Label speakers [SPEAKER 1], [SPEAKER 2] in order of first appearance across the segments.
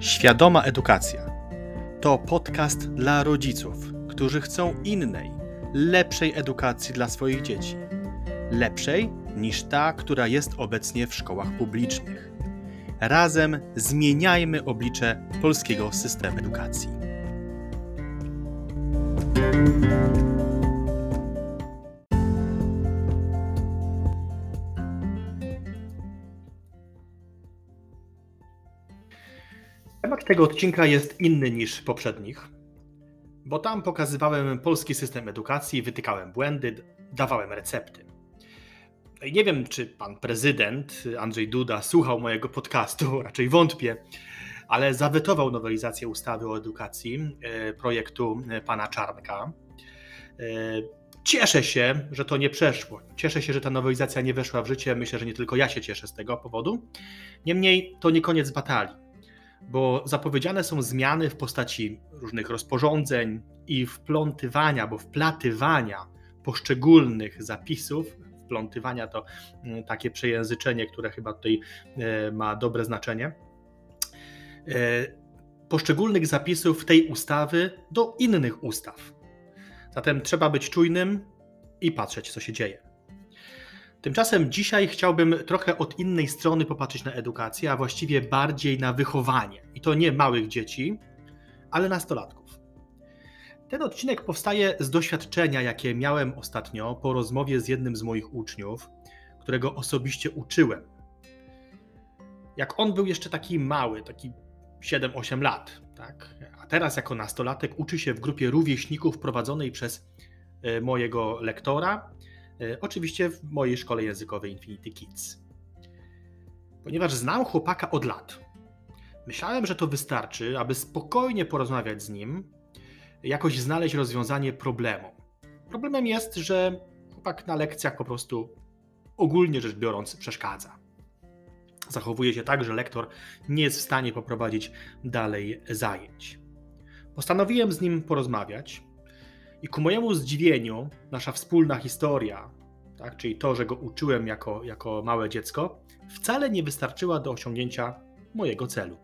[SPEAKER 1] Świadoma Edukacja to podcast dla rodziców, którzy chcą innej, lepszej edukacji dla swoich dzieci. Lepszej niż ta, która jest obecnie w szkołach publicznych. Razem zmieniajmy oblicze polskiego systemu edukacji. Temat tego odcinka jest inny niż poprzednich, bo tam pokazywałem polski system edukacji, wytykałem błędy, dawałem recepty. No nie wiem, czy pan prezydent Andrzej Duda słuchał mojego podcastu, raczej wątpię, ale zawetował nowelizację ustawy o edukacji e, projektu pana Czarnka. E, cieszę się, że to nie przeszło. Cieszę się, że ta nowelizacja nie weszła w życie. Myślę, że nie tylko ja się cieszę z tego powodu. Niemniej to nie koniec batalii bo zapowiedziane są zmiany w postaci różnych rozporządzeń i wplątywania, bo wplatywania poszczególnych zapisów. Wplątywania to mm, takie przejęzyczenie, które chyba tutaj e, ma dobre znaczenie. E, poszczególnych zapisów tej ustawy do innych ustaw. Zatem trzeba być czujnym i patrzeć, co się dzieje. Tymczasem dzisiaj chciałbym trochę od innej strony popatrzeć na edukację, a właściwie bardziej na wychowanie. I to nie małych dzieci, ale nastolatków. Ten odcinek powstaje z doświadczenia, jakie miałem ostatnio po rozmowie z jednym z moich uczniów, którego osobiście uczyłem. Jak on był jeszcze taki mały, taki 7-8 lat, tak? a teraz jako nastolatek uczy się w grupie rówieśników prowadzonej przez e, mojego lektora oczywiście w mojej szkole językowej Infinity Kids. Ponieważ znam chłopaka od lat, myślałem, że to wystarczy, aby spokojnie porozmawiać z nim, jakoś znaleźć rozwiązanie problemu. Problemem jest, że chłopak na lekcjach po prostu ogólnie rzecz biorąc przeszkadza. Zachowuje się tak, że lektor nie jest w stanie poprowadzić dalej zajęć. Postanowiłem z nim porozmawiać, i ku mojemu zdziwieniu, nasza wspólna historia, tak, czyli to, że go uczyłem jako, jako małe dziecko, wcale nie wystarczyła do osiągnięcia mojego celu.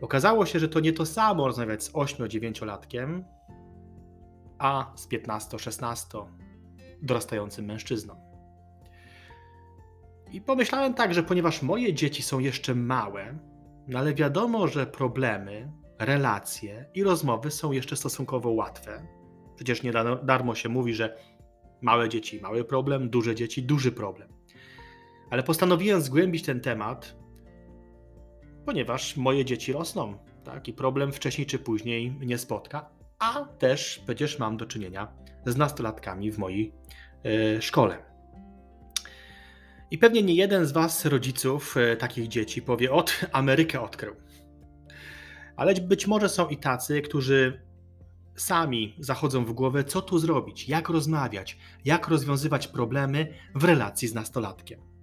[SPEAKER 1] Okazało się, że to nie to samo rozmawiać z 8-9-latkiem, a z 15-16 dorastającym mężczyzną. I pomyślałem tak, że ponieważ moje dzieci są jeszcze małe, no ale wiadomo, że problemy, relacje i rozmowy są jeszcze stosunkowo łatwe, Przecież nie darmo się mówi, że małe dzieci mały problem, duże dzieci duży problem. Ale postanowiłem zgłębić ten temat, ponieważ moje dzieci rosną, tak? I problem wcześniej czy później mnie spotka, a też przecież mam do czynienia z nastolatkami w mojej y, szkole. I pewnie nie jeden z Was, rodziców y, takich dzieci, powie: Od Amerykę odkrył. Ale być może są i tacy, którzy sami zachodzą w głowę, co tu zrobić, jak rozmawiać, jak rozwiązywać problemy w relacji z nastolatkiem.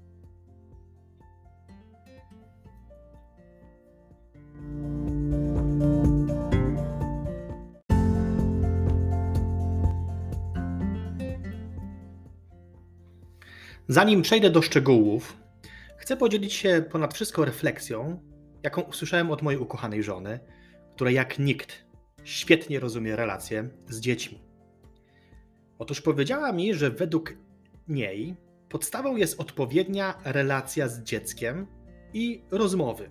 [SPEAKER 1] Zanim przejdę do szczegółów, chcę podzielić się ponad wszystko refleksją, jaką usłyszałem od mojej ukochanej żony, która jak nikt świetnie rozumie relacje z dziećmi. Otóż powiedziała mi, że według niej podstawą jest odpowiednia relacja z dzieckiem i rozmowy.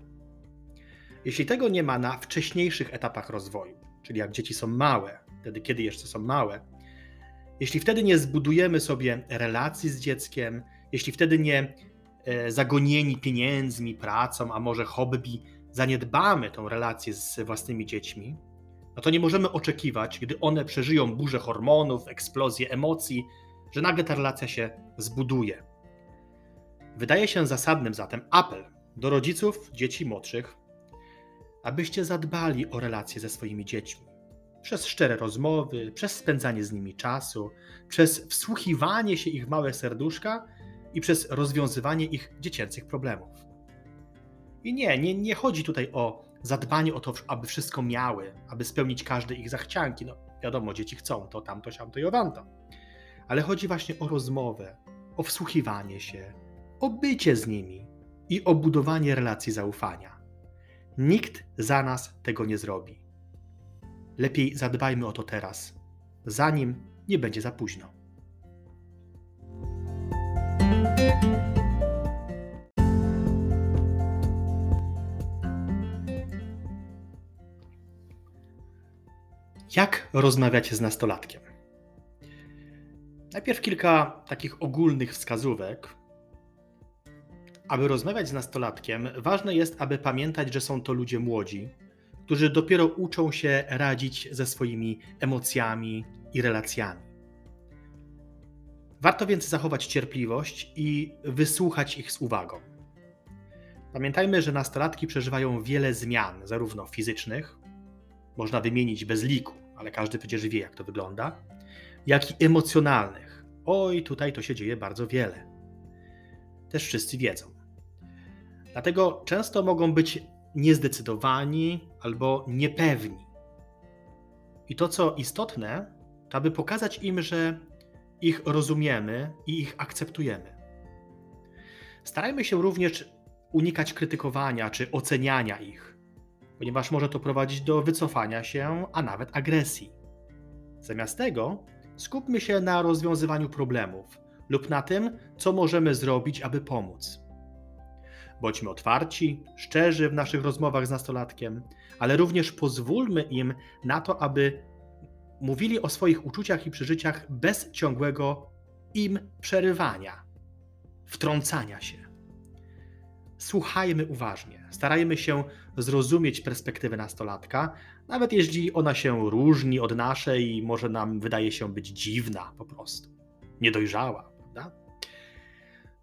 [SPEAKER 1] Jeśli tego nie ma na wcześniejszych etapach rozwoju, czyli jak dzieci są małe, wtedy kiedy jeszcze są małe, jeśli wtedy nie zbudujemy sobie relacji z dzieckiem, jeśli wtedy nie e, zagonieni pieniędzmi, pracą, a może hobby, zaniedbamy tą relację z własnymi dziećmi, no to nie możemy oczekiwać, gdy one przeżyją burzę hormonów, eksplozję emocji, że nagle ta relacja się zbuduje. Wydaje się zasadnym zatem apel do rodziców dzieci młodszych, abyście zadbali o relacje ze swoimi dziećmi. Przez szczere rozmowy, przez spędzanie z nimi czasu, przez wsłuchiwanie się ich małe serduszka i przez rozwiązywanie ich dziecięcych problemów. I nie, nie, nie chodzi tutaj o zadbanie o to, aby wszystko miały, aby spełnić każde ich zachcianki. No wiadomo, dzieci chcą to, tamto, siamto i owamto. Ale chodzi właśnie o rozmowę, o wsłuchiwanie się, o bycie z nimi i o budowanie relacji zaufania. Nikt za nas tego nie zrobi. Lepiej zadbajmy o to teraz, zanim nie będzie za późno. Jak rozmawiać z nastolatkiem? Najpierw kilka takich ogólnych wskazówek. Aby rozmawiać z nastolatkiem, ważne jest, aby pamiętać, że są to ludzie młodzi, którzy dopiero uczą się radzić ze swoimi emocjami i relacjami. Warto więc zachować cierpliwość i wysłuchać ich z uwagą. Pamiętajmy, że nastolatki przeżywają wiele zmian, zarówno fizycznych, można wymienić bez liku, ale każdy przecież wie, jak to wygląda, jak i emocjonalnych. Oj, tutaj to się dzieje bardzo wiele. Też wszyscy wiedzą. Dlatego często mogą być niezdecydowani albo niepewni. I to, co istotne, to aby pokazać im, że ich rozumiemy i ich akceptujemy. Starajmy się również unikać krytykowania czy oceniania ich, ponieważ może to prowadzić do wycofania się, a nawet agresji. Zamiast tego skupmy się na rozwiązywaniu problemów lub na tym, co możemy zrobić, aby pomóc. Bądźmy otwarci, szczerzy w naszych rozmowach z nastolatkiem, ale również pozwólmy im na to, aby mówili o swoich uczuciach i przeżyciach bez ciągłego im przerywania, wtrącania się. Słuchajmy uważnie, starajmy się zrozumieć perspektywę nastolatka, nawet jeśli ona się różni od naszej i może nam wydaje się być dziwna po prostu, niedojrzała, prawda?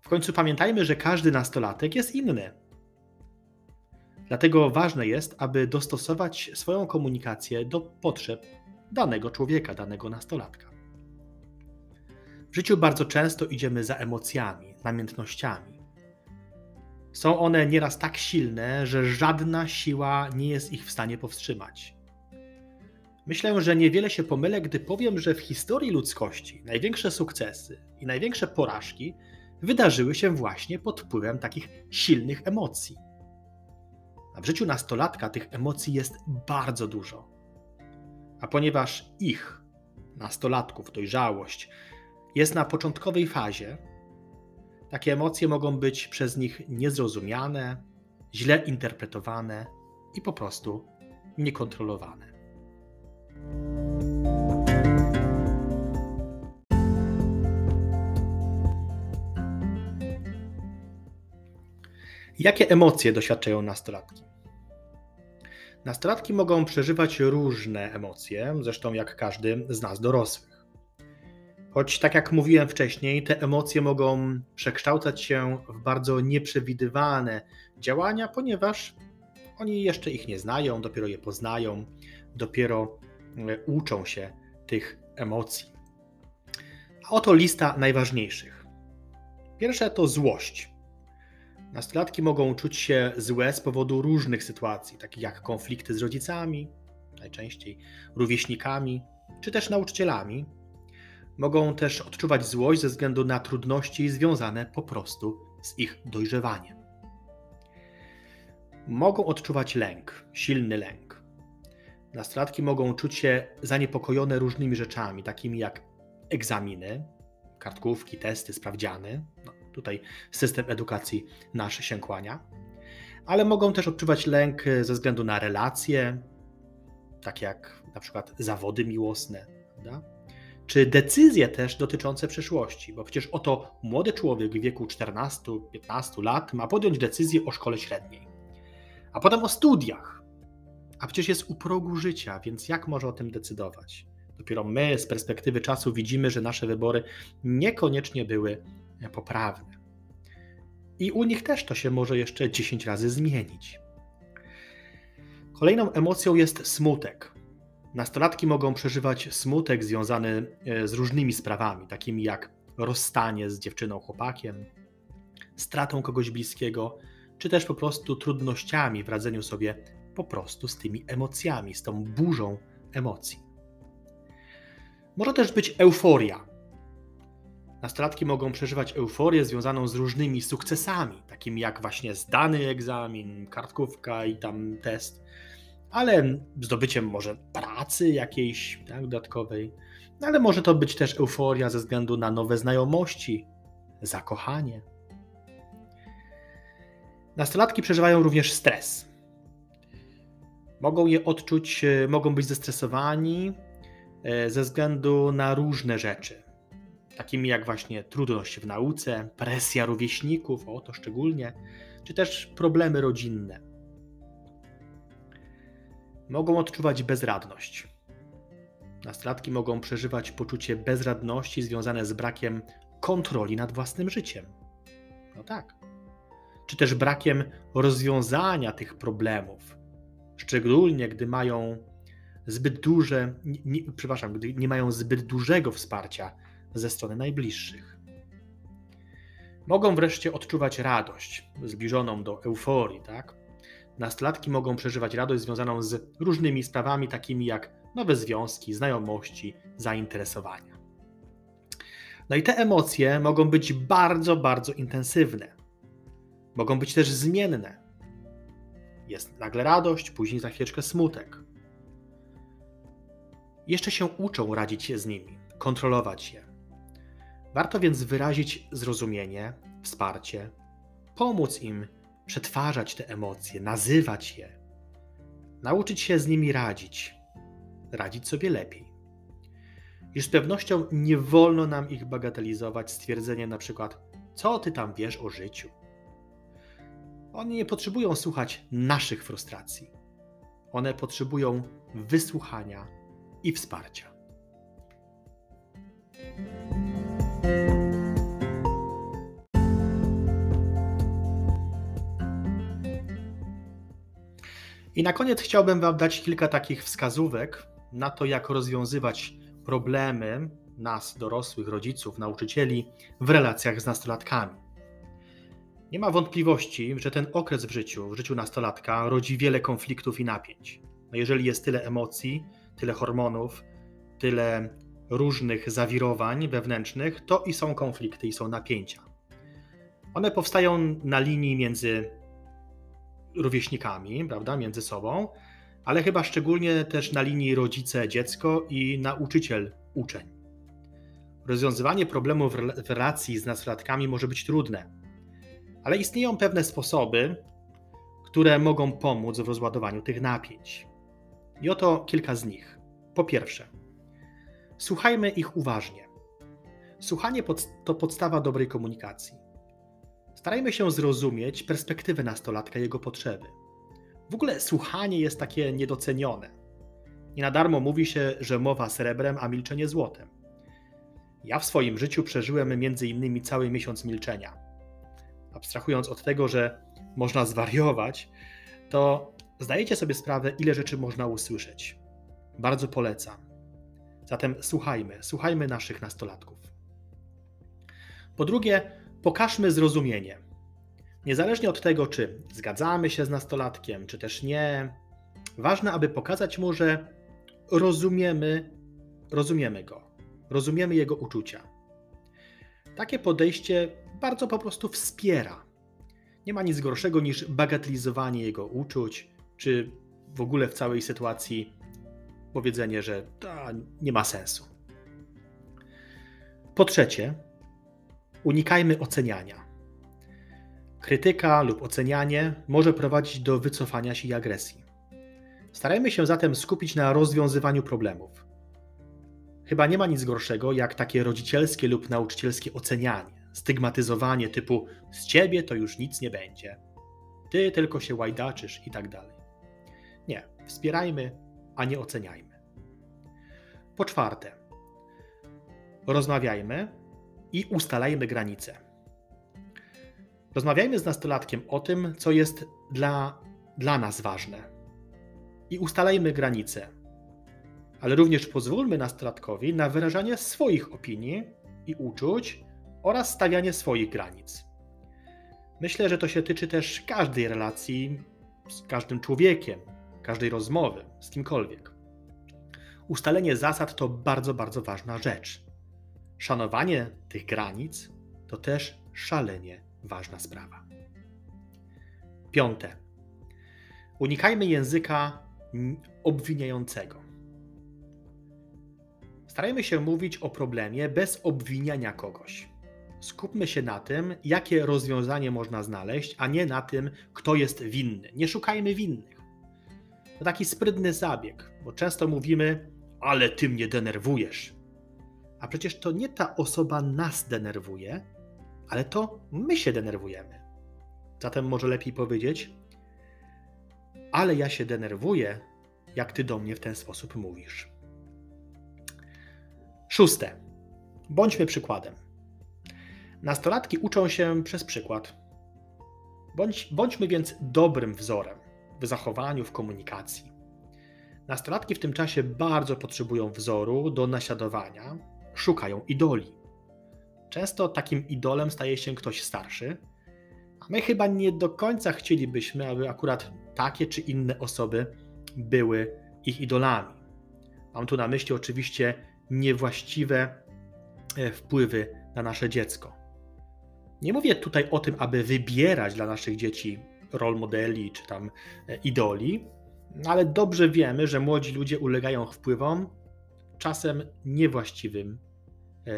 [SPEAKER 1] W końcu pamiętajmy, że każdy nastolatek jest inny. Dlatego ważne jest, aby dostosować swoją komunikację do potrzeb danego człowieka, danego nastolatka. W życiu bardzo często idziemy za emocjami, namiętnościami. Są one nieraz tak silne, że żadna siła nie jest ich w stanie powstrzymać. Myślę, że niewiele się pomylę, gdy powiem, że w historii ludzkości największe sukcesy i największe porażki wydarzyły się właśnie pod wpływem takich silnych emocji. A w życiu nastolatka tych emocji jest bardzo dużo. A ponieważ ich, nastolatków, dojrzałość, jest na początkowej fazie, takie emocje mogą być przez nich niezrozumiane, źle interpretowane i po prostu niekontrolowane. Jakie emocje doświadczają nastolatki? Nastolatki mogą przeżywać różne emocje, zresztą jak każdy z nas dorosłych. Choć, tak jak mówiłem wcześniej, te emocje mogą przekształcać się w bardzo nieprzewidywalne działania, ponieważ oni jeszcze ich nie znają, dopiero je poznają, dopiero e, uczą się tych emocji. A oto lista najważniejszych. Pierwsze to złość. Nastolatki mogą czuć się złe z powodu różnych sytuacji, takich jak konflikty z rodzicami, najczęściej rówieśnikami, czy też nauczycielami. Mogą też odczuwać złość ze względu na trudności związane po prostu z ich dojrzewaniem. Mogą odczuwać lęk, silny lęk. Nastolatki mogą czuć się zaniepokojone różnymi rzeczami, takimi jak egzaminy, kartkówki, testy, sprawdziany. No, Tutaj system edukacji nasz się kłania. Ale mogą też odczuwać lęk ze względu na relacje, tak jak na przykład zawody miłosne, prawda? Czy decyzje też dotyczące przyszłości, bo przecież oto młody człowiek w wieku 14-15 lat ma podjąć decyzję o szkole średniej, a potem o studiach, a przecież jest u progu życia, więc jak może o tym decydować? Dopiero my z perspektywy czasu widzimy, że nasze wybory niekoniecznie były poprawne. I u nich też to się może jeszcze 10 razy zmienić. Kolejną emocją jest smutek. Nastolatki mogą przeżywać smutek związany e, z różnymi sprawami, takimi jak rozstanie z dziewczyną, chłopakiem, stratą kogoś bliskiego, czy też po prostu trudnościami w radzeniu sobie po prostu z tymi emocjami, z tą burzą emocji. Może też być euforia, Nastolatki mogą przeżywać euforię związaną z różnymi sukcesami, takimi jak właśnie zdany egzamin, kartkówka i tam test, ale zdobyciem może pracy jakiejś tak, dodatkowej, no ale może to być też euforia ze względu na nowe znajomości, zakochanie. Nastolatki przeżywają również stres. Mogą je odczuć, e, mogą być zestresowani e, ze względu na różne rzeczy, takimi jak właśnie trudność w nauce, presja rówieśników, o to szczególnie, czy też problemy rodzinne. Mogą odczuwać bezradność. Nastolatki mogą przeżywać poczucie bezradności związane z brakiem kontroli nad własnym życiem. No tak. Czy też brakiem rozwiązania tych problemów, szczególnie gdy mają zbyt duże, nie, przepraszam, gdy nie mają zbyt dużego wsparcia ze strony najbliższych. Mogą wreszcie odczuwać radość, zbliżoną do euforii, tak? Nastolatki mogą przeżywać radość związaną z różnymi sprawami, takimi jak nowe związki, znajomości, zainteresowania. No i te emocje mogą być bardzo, bardzo intensywne. Mogą być też zmienne. Jest nagle radość, później za chwileczkę smutek. Jeszcze się uczą radzić z nimi, kontrolować je. Warto więc wyrazić zrozumienie, wsparcie, pomóc im przetwarzać te emocje, nazywać je, nauczyć się z nimi radzić, radzić sobie lepiej. I z pewnością nie wolno nam ich bagatelizować stwierdzeniem na przykład, co ty tam wiesz o życiu. Oni nie potrzebują słuchać naszych frustracji. One potrzebują wysłuchania i wsparcia. I na koniec chciałbym Wam dać kilka takich wskazówek na to, jak rozwiązywać problemy nas, dorosłych, rodziców, nauczycieli w relacjach z nastolatkami. Nie ma wątpliwości, że ten okres w życiu, w życiu nastolatka, rodzi wiele konfliktów i napięć. No jeżeli jest tyle emocji, tyle hormonów, tyle różnych zawirowań wewnętrznych, to i są konflikty, i są napięcia. One powstają na linii między rówieśnikami, prawda, między sobą, ale chyba szczególnie też na linii rodzice-dziecko i nauczyciel-uczeń. Rozwiązywanie problemów w relacji z nastolatkami może być trudne, ale istnieją pewne sposoby, które mogą pomóc w rozładowaniu tych napięć. I oto kilka z nich. Po pierwsze, słuchajmy ich uważnie. Słuchanie to podstawa dobrej komunikacji. Starajmy się zrozumieć perspektywę nastolatka jego potrzeby. W ogóle słuchanie jest takie niedocenione. Nie na darmo mówi się, że mowa srebrem, a milczenie złotem. Ja w swoim życiu przeżyłem między innymi cały miesiąc milczenia. Abstrahując od tego, że można zwariować, to zdajecie sobie sprawę, ile rzeczy można usłyszeć. Bardzo polecam. Zatem słuchajmy, słuchajmy naszych nastolatków. Po drugie, pokażmy zrozumienie. Niezależnie od tego, czy zgadzamy się z nastolatkiem, czy też nie, ważne, aby pokazać mu, że rozumiemy, rozumiemy go, rozumiemy jego uczucia. Takie podejście bardzo po prostu wspiera. Nie ma nic gorszego niż bagatelizowanie jego uczuć, czy w ogóle w całej sytuacji powiedzenie, że to nie ma sensu. Po trzecie, unikajmy oceniania. Krytyka lub ocenianie może prowadzić do wycofania się i agresji. Starajmy się zatem skupić na rozwiązywaniu problemów. Chyba nie ma nic gorszego jak takie rodzicielskie lub nauczycielskie ocenianie, stygmatyzowanie typu z ciebie to już nic nie będzie, ty tylko się łajdaczysz i tak dalej. Nie, wspierajmy, a nie oceniajmy. Po czwarte, rozmawiajmy i ustalajmy granice. Rozmawiajmy z nastolatkiem o tym, co jest dla, dla nas ważne. I ustalajmy granice. Ale również pozwólmy nastolatkowi na wyrażanie swoich opinii i uczuć oraz stawianie swoich granic. Myślę, że to się tyczy też każdej relacji z każdym człowiekiem, każdej rozmowy z kimkolwiek. Ustalenie zasad to bardzo, bardzo ważna rzecz. Szanowanie tych granic to też szalenie ważna sprawa. Piąte. Unikajmy języka obwiniającego. Starajmy się mówić o problemie bez obwiniania kogoś. Skupmy się na tym, jakie rozwiązanie można znaleźć, a nie na tym, kto jest winny. Nie szukajmy winnych. To taki sprytny zabieg, bo często mówimy, ale ty mnie denerwujesz. A przecież to nie ta osoba nas denerwuje, ale to my się denerwujemy. Zatem może lepiej powiedzieć, ale ja się denerwuję, jak ty do mnie w ten sposób mówisz. Szóste. Bądźmy przykładem. Nastolatki uczą się przez przykład. Bądź, bądźmy więc dobrym wzorem w zachowaniu, w komunikacji. Nastolatki w tym czasie bardzo potrzebują wzoru do naśladowania, szukają idoli. Często takim idolem staje się ktoś starszy, a my chyba nie do końca chcielibyśmy, aby akurat takie czy inne osoby były ich idolami. Mam tu na myśli oczywiście niewłaściwe e, wpływy na nasze dziecko. Nie mówię tutaj o tym, aby wybierać dla naszych dzieci rol modeli czy tam e, idoli, ale dobrze wiemy, że młodzi ludzie ulegają wpływom czasem niewłaściwym,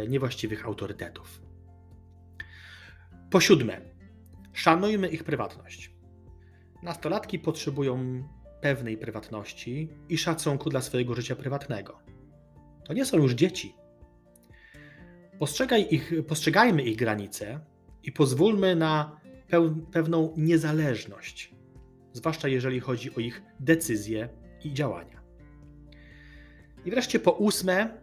[SPEAKER 1] niewłaściwych autorytetów. Po siódme, szanujmy ich prywatność. Nastolatki potrzebują pewnej prywatności i szacunku dla swojego życia prywatnego. To nie są już dzieci. Postrzegaj ich, postrzegajmy ich granice i pozwólmy na pewną niezależność, zwłaszcza jeżeli chodzi o ich decyzje i działania. I wreszcie po ósme,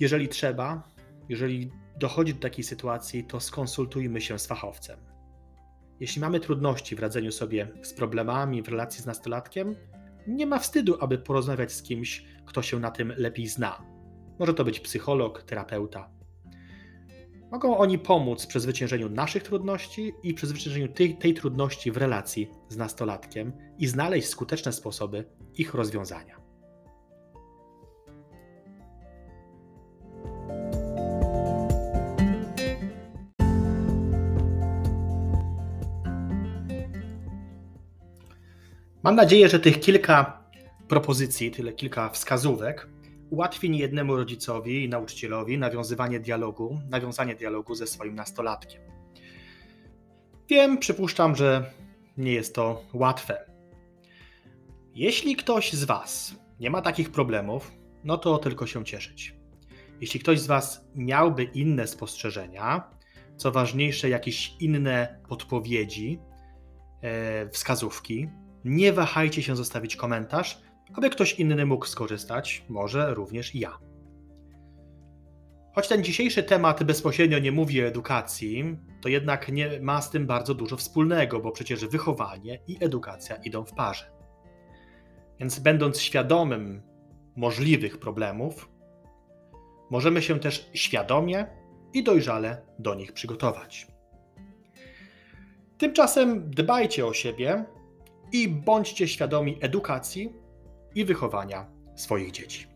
[SPEAKER 1] jeżeli trzeba, jeżeli dochodzi do takiej sytuacji, to skonsultujmy się z fachowcem. Jeśli mamy trudności w radzeniu sobie z problemami w relacji z nastolatkiem, nie ma wstydu, aby porozmawiać z kimś, kto się na tym lepiej zna. Może to być psycholog, terapeuta. Mogą oni pomóc w przezwyciężeniu naszych trudności i przezwyciężeniu tej, tej trudności w relacji z nastolatkiem i znaleźć skuteczne sposoby ich rozwiązania. Mam nadzieję, że tych kilka propozycji, tyle kilka wskazówek ułatwi niejednemu rodzicowi i nauczycielowi nawiązywanie dialogu, nawiązanie dialogu ze swoim nastolatkiem. Wiem, przypuszczam, że nie jest to łatwe. Jeśli ktoś z Was nie ma takich problemów, no to tylko się cieszyć. Jeśli ktoś z Was miałby inne spostrzeżenia, co ważniejsze, jakieś inne podpowiedzi, e, wskazówki, nie wahajcie się zostawić komentarz, aby ktoś inny mógł skorzystać, może również ja. Choć ten dzisiejszy temat bezpośrednio nie mówi o edukacji, to jednak nie ma z tym bardzo dużo wspólnego, bo przecież wychowanie i edukacja idą w parze. Więc będąc świadomym możliwych problemów, możemy się też świadomie i dojrzale do nich przygotować. Tymczasem dbajcie o siebie i bądźcie świadomi edukacji i wychowania swoich dzieci.